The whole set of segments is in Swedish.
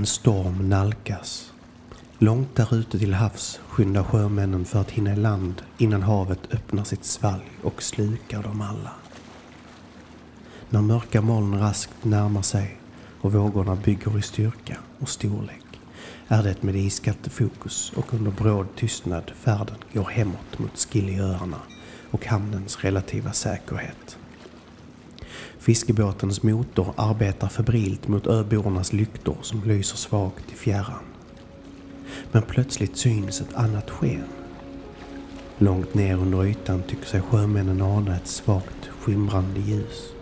En storm nalkas. Långt där ute till havs skyndar sjömännen för att hinna i land innan havet öppnar sitt svalg och slukar dem alla. När mörka moln raskt närmar sig och vågorna bygger i styrka och storlek är det med iskallt fokus och under bråd tystnad färden går hemåt mot Skiljeöarna och hamnens relativa säkerhet. Fiskebåtens motor arbetar febrilt mot öbornas lyktor som lyser svagt i fjärran. Men plötsligt syns ett annat sken. Långt ner under ytan tycker sig sjömännen ana ett svagt skimrande ljus.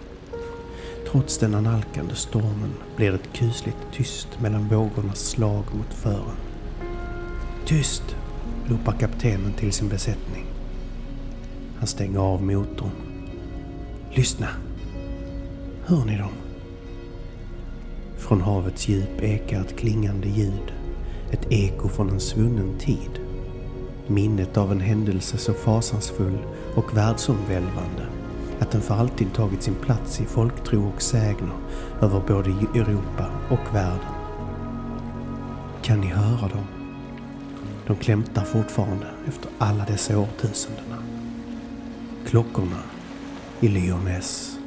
Trots den analkande stormen blir det kusligt tyst mellan vågornas slag mot fören. Tyst! ropar kaptenen till sin besättning. Han stänger av motorn. Lyssna! Hör ni dem? Från havets djup ekar ett klingande ljud. Ett eko från en svunnen tid. Minnet av en händelse så fasansfull och världsomvälvande att den för alltid tagit sin plats i folktro och sägner över både Europa och världen. Kan ni höra dem? De klämtar fortfarande efter alla dessa årtusendena. Klockorna i Lyoness.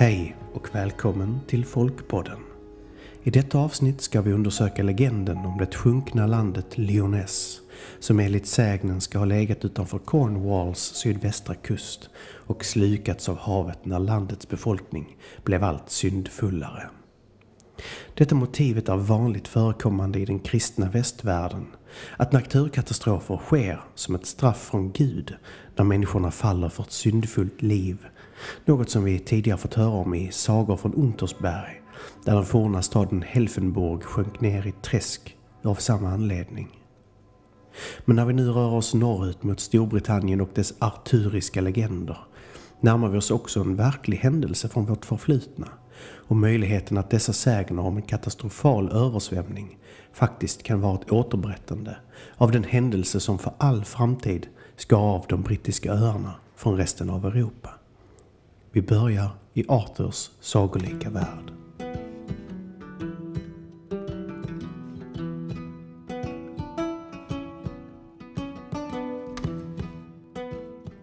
Hej och välkommen till Folkpodden. I detta avsnitt ska vi undersöka legenden om det sjunkna landet Lyoness som enligt sägnen ska ha legat utanför Cornwalls sydvästra kust och slukats av havet när landets befolkning blev allt syndfullare. Detta motivet är vanligt förekommande i den kristna västvärlden. Att naturkatastrofer sker som ett straff från Gud när människorna faller för ett syndfullt liv något som vi tidigare fått höra om i sagor från Untersberg, där den forna staden Helfenburg sjönk ner i träsk av samma anledning. Men när vi nu rör oss norrut mot Storbritannien och dess arturiska legender närmar vi oss också en verklig händelse från vårt förflutna och möjligheten att dessa sägner om en katastrofal översvämning faktiskt kan vara ett återberättande av den händelse som för all framtid ska av de brittiska öarna från resten av Europa. Vi börjar i Arthurs sagolika värld.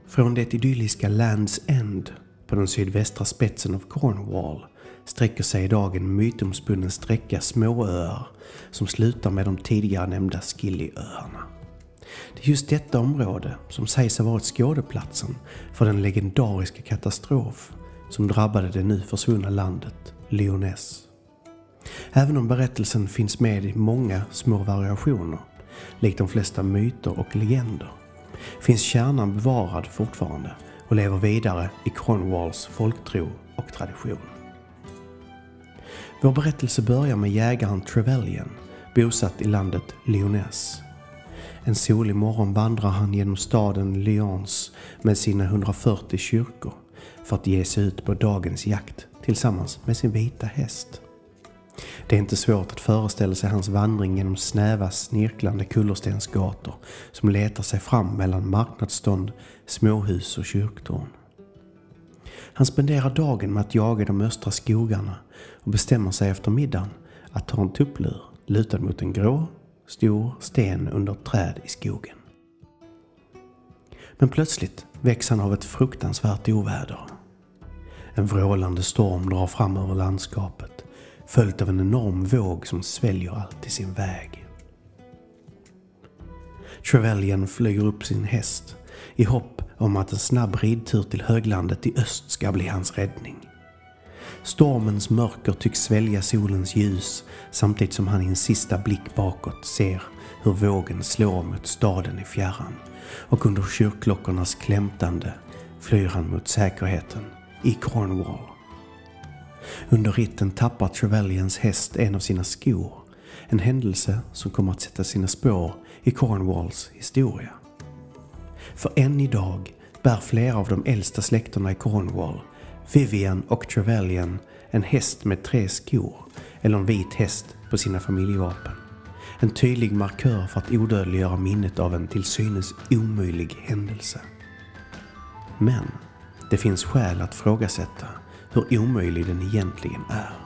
Från det idylliska Lands End på den sydvästra spetsen av Cornwall sträcker sig idag en mytomspunnen sträcka småöar som slutar med de tidigare nämnda Skillyöarna. Det är just detta område som sägs ha varit skådeplatsen för den legendariska katastrof som drabbade det nu försvunna landet Lyoness. Även om berättelsen finns med i många små variationer, likt de flesta myter och legender, finns kärnan bevarad fortfarande och lever vidare i Cornwalls folktro och tradition. Vår berättelse börjar med jägaren Trevelyan, bosatt i landet Lyoness. En solig morgon vandrar han genom staden Lyons med sina 140 kyrkor för att ge sig ut på dagens jakt tillsammans med sin vita häst. Det är inte svårt att föreställa sig hans vandring genom snäva snirklande kullerstensgator som letar sig fram mellan marknadsstånd, småhus och kyrktorn. Han spenderar dagen med att jaga de östra skogarna och bestämmer sig efter middagen att ta en tupplur lutad mot en grå, stor sten under ett träd i skogen. Men plötsligt väcks han av ett fruktansvärt oväder. En vrålande storm drar fram över landskapet följt av en enorm våg som sväljer allt i sin väg. Trevelyan flyger upp sin häst i hopp om att en snabb ridtur till höglandet i öst ska bli hans räddning. Stormens mörker tycks svälja solens ljus samtidigt som han i en sista blick bakåt ser hur vågen slår mot staden i fjärran och under kyrkklockornas klämtande flyr han mot säkerheten i Cornwall. Under ritten tappar Trevelians häst en av sina skor. En händelse som kommer att sätta sina spår i Cornwalls historia. För än idag bär flera av de äldsta släkterna i Cornwall, Vivian och Trevelyan, en häst med tre skor eller en vit häst på sina familjevapen. En tydlig markör för att odödliggöra minnet av en till synes omöjlig händelse. Men det finns skäl att frågasätta hur omöjlig den egentligen är.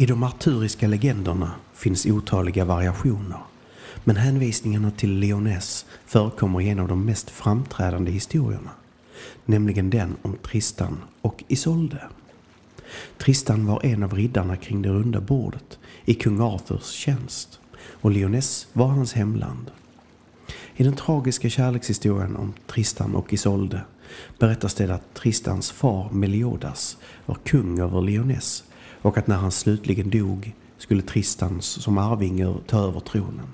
I de arturiska legenderna finns otaliga variationer. Men hänvisningarna till Leoness förekommer i en av de mest framträdande historierna. Nämligen den om Tristan och Isolde. Tristan var en av riddarna kring det runda bordet i kung Arthurs tjänst och Leoness var hans hemland. I den tragiska kärlekshistorien om Tristan och Isolde berättas det att Tristans far Meliodas var kung över Leoness och att när han slutligen dog skulle Tristan som arvinge ta över tronen.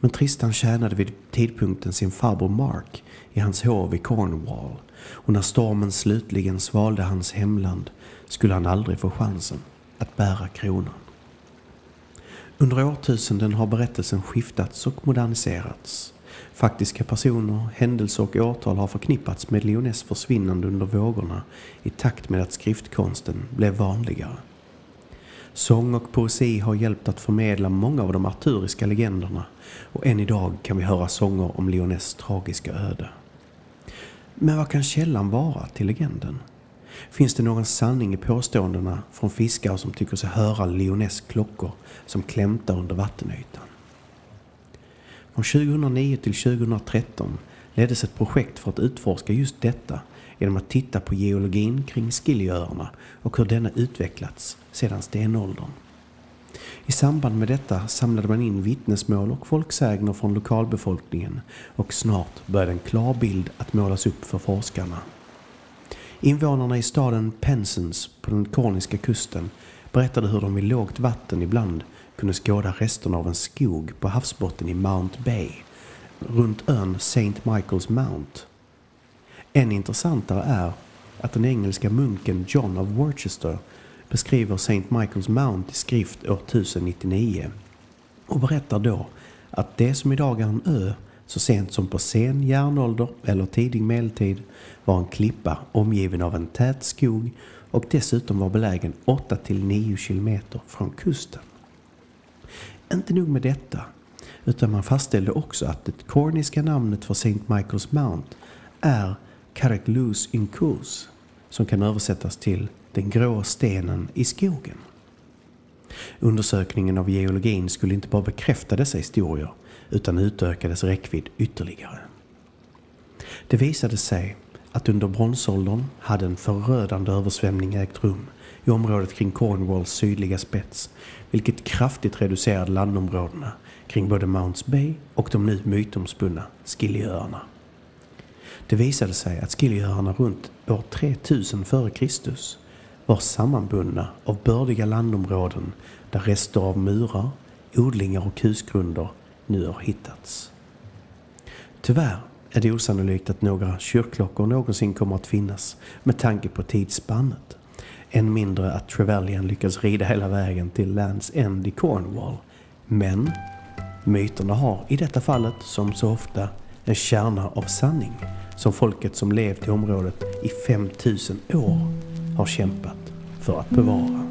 Men Tristan tjänade vid tidpunkten sin farbror Mark i hans hov i Cornwall och när stormen slutligen svalde hans hemland skulle han aldrig få chansen att bära kronan. Under årtusenden har berättelsen skiftats och moderniserats. Faktiska personer, händelser och årtal har förknippats med Leoness försvinnande under vågorna i takt med att skriftkonsten blev vanligare. Sång och poesi har hjälpt att förmedla många av de arturiska legenderna och än idag kan vi höra sånger om Leoness tragiska öde. Men vad kan källan vara till legenden? Finns det någon sanning i påståendena från fiskare som tycker sig höra Leoness klockor som klämtar under vattenytan? Från 2009 till 2013 leddes ett projekt för att utforska just detta genom att titta på geologin kring Skiljöarna och hur denna utvecklats sedan stenåldern. I samband med detta samlade man in vittnesmål och folksägner från lokalbefolkningen och snart började en klar bild att målas upp för forskarna. Invånarna i staden Penzance på den korniska kusten berättade hur de vid lågt vatten ibland kunde skåda resterna av en skog på havsbotten i Mount Bay runt ön St. Michael's Mount. Än intressantare är att den engelska munken John of Worcester beskriver St. Michael's Mount i skrift år 1099 och berättar då att det som idag är en ö så sent som på sen järnålder eller tidig medeltid var en klippa omgiven av en tät skog och dessutom var belägen 8 till 9 kilometer från kusten. Inte nog med detta, utan man fastställde också att det korniska namnet för St. Michael's Mount är Karaklus Inkus som kan översättas till den grå stenen i skogen. Undersökningen av geologin skulle inte bara bekräfta dessa historier utan utökades räckvidd ytterligare. Det visade sig att under bronsåldern hade en förödande översvämning ägt rum i området kring Cornwalls sydliga spets vilket kraftigt reducerade landområdena kring både Mounts Bay och de nu mytomspunna Skiljeöarna. Det visade sig att Skiljeöarna runt år 3000 f.Kr. var sammanbundna av bördiga landområden där rester av murar, odlingar och husgrunder nu har hittats. Tyvärr är det osannolikt att några kyrkklockor någonsin kommer att finnas med tanke på tidsspannet. Än mindre att Trevelyan lyckas rida hela vägen till Lands End i Cornwall. Men myterna har i detta fallet, som så ofta, en kärna av sanning som folket som levt i området i 5000 år har kämpat för att bevara.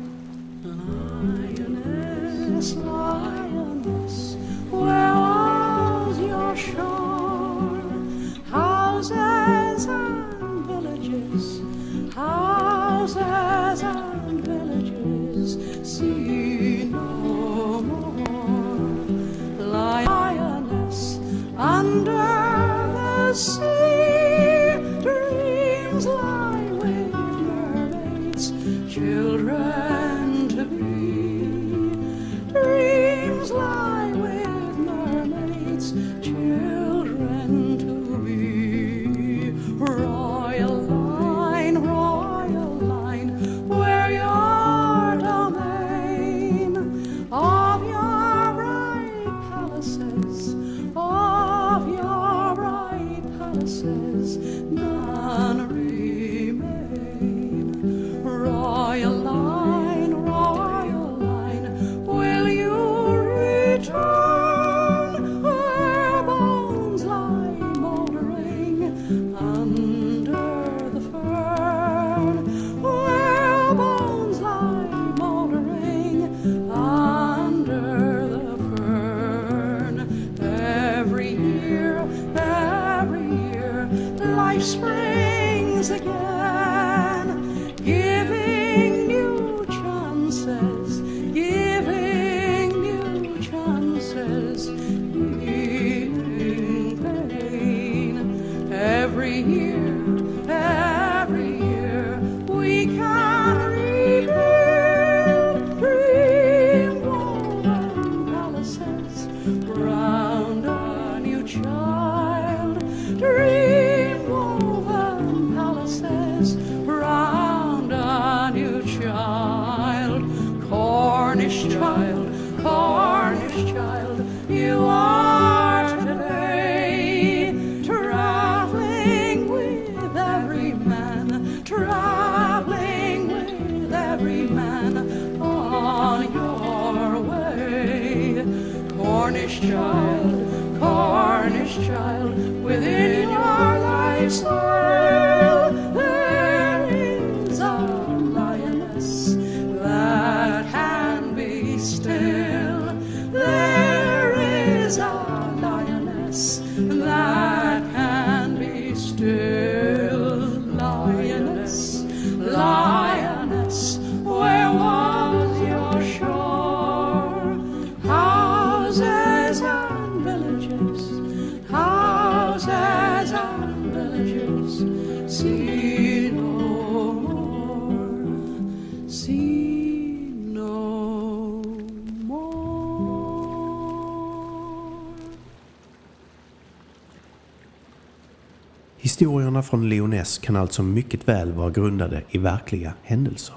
Historierna från Lyoness kan alltså mycket väl vara grundade i verkliga händelser.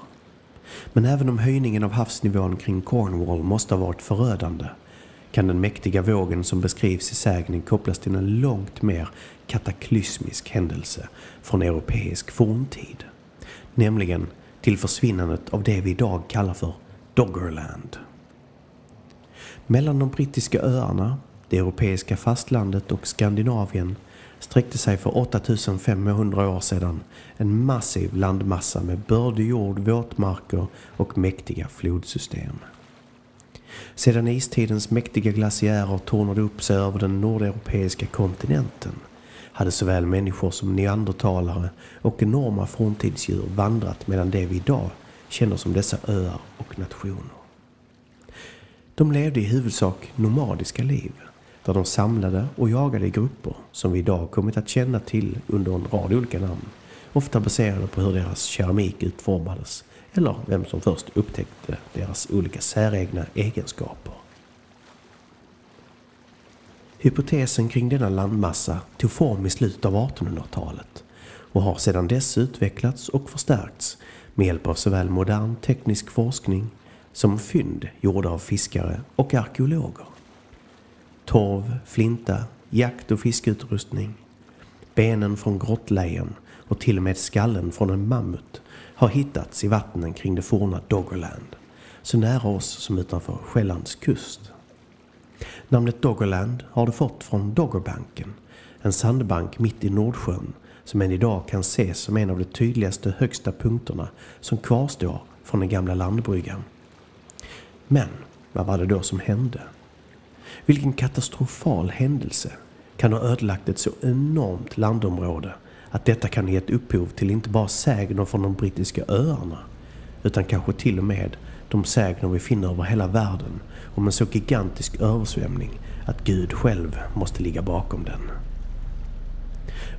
Men även om höjningen av havsnivån kring Cornwall måste ha varit förödande kan den mäktiga vågen som beskrivs i sägnen kopplas till en långt mer kataklysmisk händelse från europeisk forntid. Nämligen till försvinnandet av det vi idag kallar för Doggerland. Mellan de brittiska öarna, det europeiska fastlandet och Skandinavien sträckte sig för 8500 år sedan en massiv landmassa med bördig jord, våtmarker och mäktiga flodsystem. Sedan istidens mäktiga glaciärer tornade upp sig över den nordeuropeiska kontinenten hade såväl människor som neandertalare och enorma forntidsdjur vandrat medan det vi idag känner som dessa öar och nationer. De levde i huvudsak nomadiska liv där de samlade och jagade i grupper som vi idag kommit att känna till under en rad olika namn, ofta baserade på hur deras keramik utformades eller vem som först upptäckte deras olika säregna egenskaper. Hypotesen kring denna landmassa tog form i slutet av 1800-talet och har sedan dess utvecklats och förstärkts med hjälp av såväl modern teknisk forskning som fynd gjorda av fiskare och arkeologer. Torv, flinta, jakt och fiskeutrustning, benen från grottlejon och till och med skallen från en mammut har hittats i vattnen kring det forna Doggerland, så nära oss som utanför Själlands kust. Namnet Doggerland har det fått från Doggerbanken, en sandbank mitt i Nordsjön som än idag kan ses som en av de tydligaste högsta punkterna som kvarstår från den gamla landbryggan. Men vad var det då som hände? Vilken katastrofal händelse kan ha ödelagt ett så enormt landområde att detta kan gett upphov till inte bara sägner från de brittiska öarna utan kanske till och med de sägner vi finner över hela världen om en så gigantisk översvämning att Gud själv måste ligga bakom den.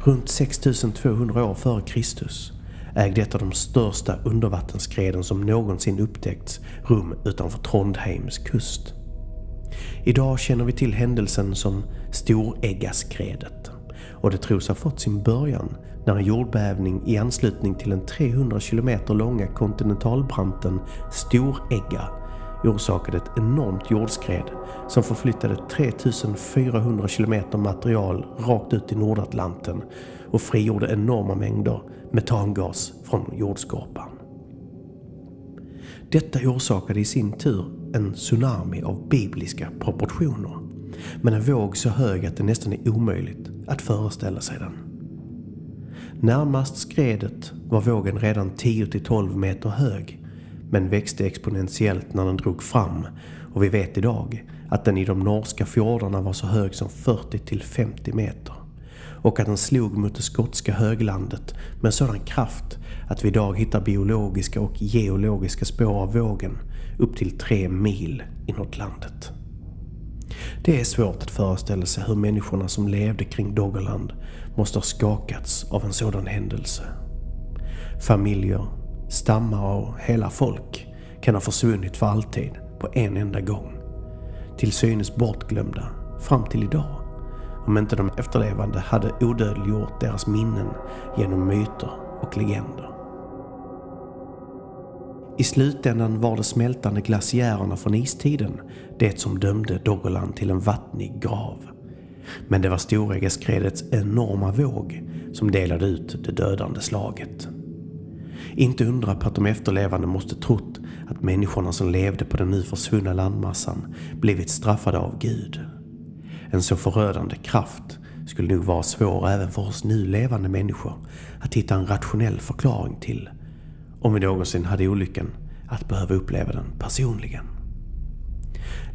Runt 6200 år före Kristus ägde ett av de största undervattensskreden som någonsin upptäckts rum utanför Trondheims kust. Idag känner vi till händelsen som Storäggaskredet och det tros ha fått sin början när en jordbävning i anslutning till den 300 km långa kontinentalbranten Storägga orsakade ett enormt jordskred som förflyttade 3400 km material rakt ut i Nordatlanten och frigjorde enorma mängder metangas från jordskorpan. Detta orsakade i sin tur en tsunami av bibliska proportioner. Men en våg så hög att det nästan är omöjligt att föreställa sig den. Närmast skredet var vågen redan 10-12 meter hög men växte exponentiellt när den drog fram och vi vet idag att den i de norska fjordarna var så hög som 40-50 meter och att den slog mot det skotska höglandet med sådan kraft att vi idag hittar biologiska och geologiska spår av vågen upp till tre mil inåt landet. Det är svårt att föreställa sig hur människorna som levde kring Doggerland måste ha skakats av en sådan händelse. Familjer, stammar och hela folk kan ha försvunnit för alltid på en enda gång. Till synes bortglömda fram till idag. Om inte de efterlevande hade odödliggjort deras minnen genom myter och legender. I slutändan var det smältande glaciärerna från istiden det som dömde Doggerland till en vattnig grav. Men det var Storeggaskredets enorma våg som delade ut det dödande slaget. Inte undra på att de efterlevande måste trott att människorna som levde på den nu försvunna landmassan blivit straffade av Gud. En så förödande kraft skulle nog vara svår även för oss nu levande människor att hitta en rationell förklaring till om vi någonsin hade olyckan att behöva uppleva den personligen.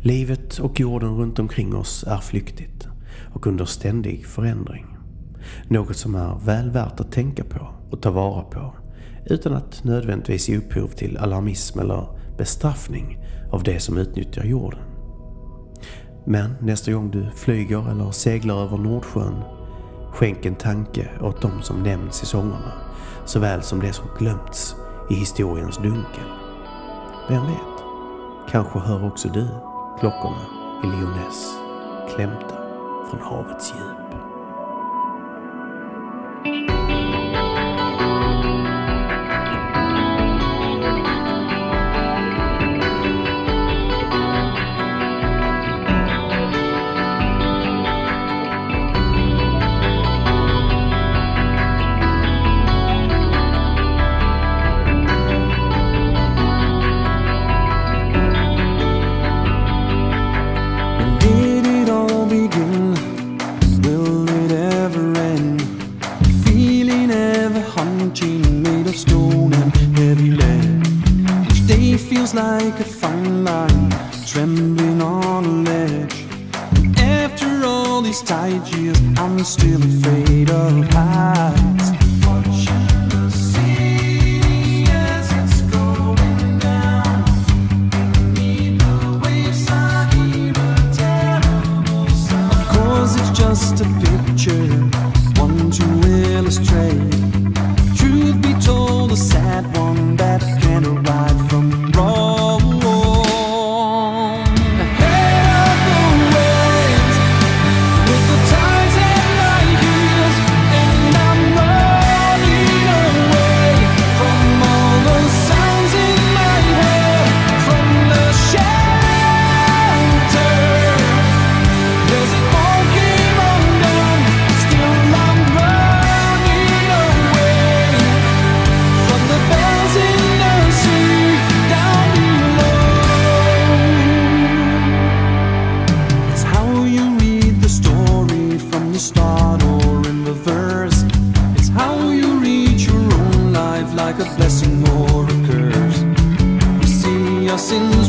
Livet och jorden runt omkring oss är flyktigt och under ständig förändring. Något som är väl värt att tänka på och ta vara på utan att nödvändigtvis ge upphov till alarmism eller bestraffning av det som utnyttjar jorden. Men nästa gång du flyger eller seglar över Nordsjön, skänk en tanke åt de som nämns i sångerna, såväl som det som glömts i historiens dunkel. Vem vet? Kanske hör också du klockorna i Lyoness klämta från havets djup. the start or in reverse. It's how you read your own life like a blessing or a curse. You see our sins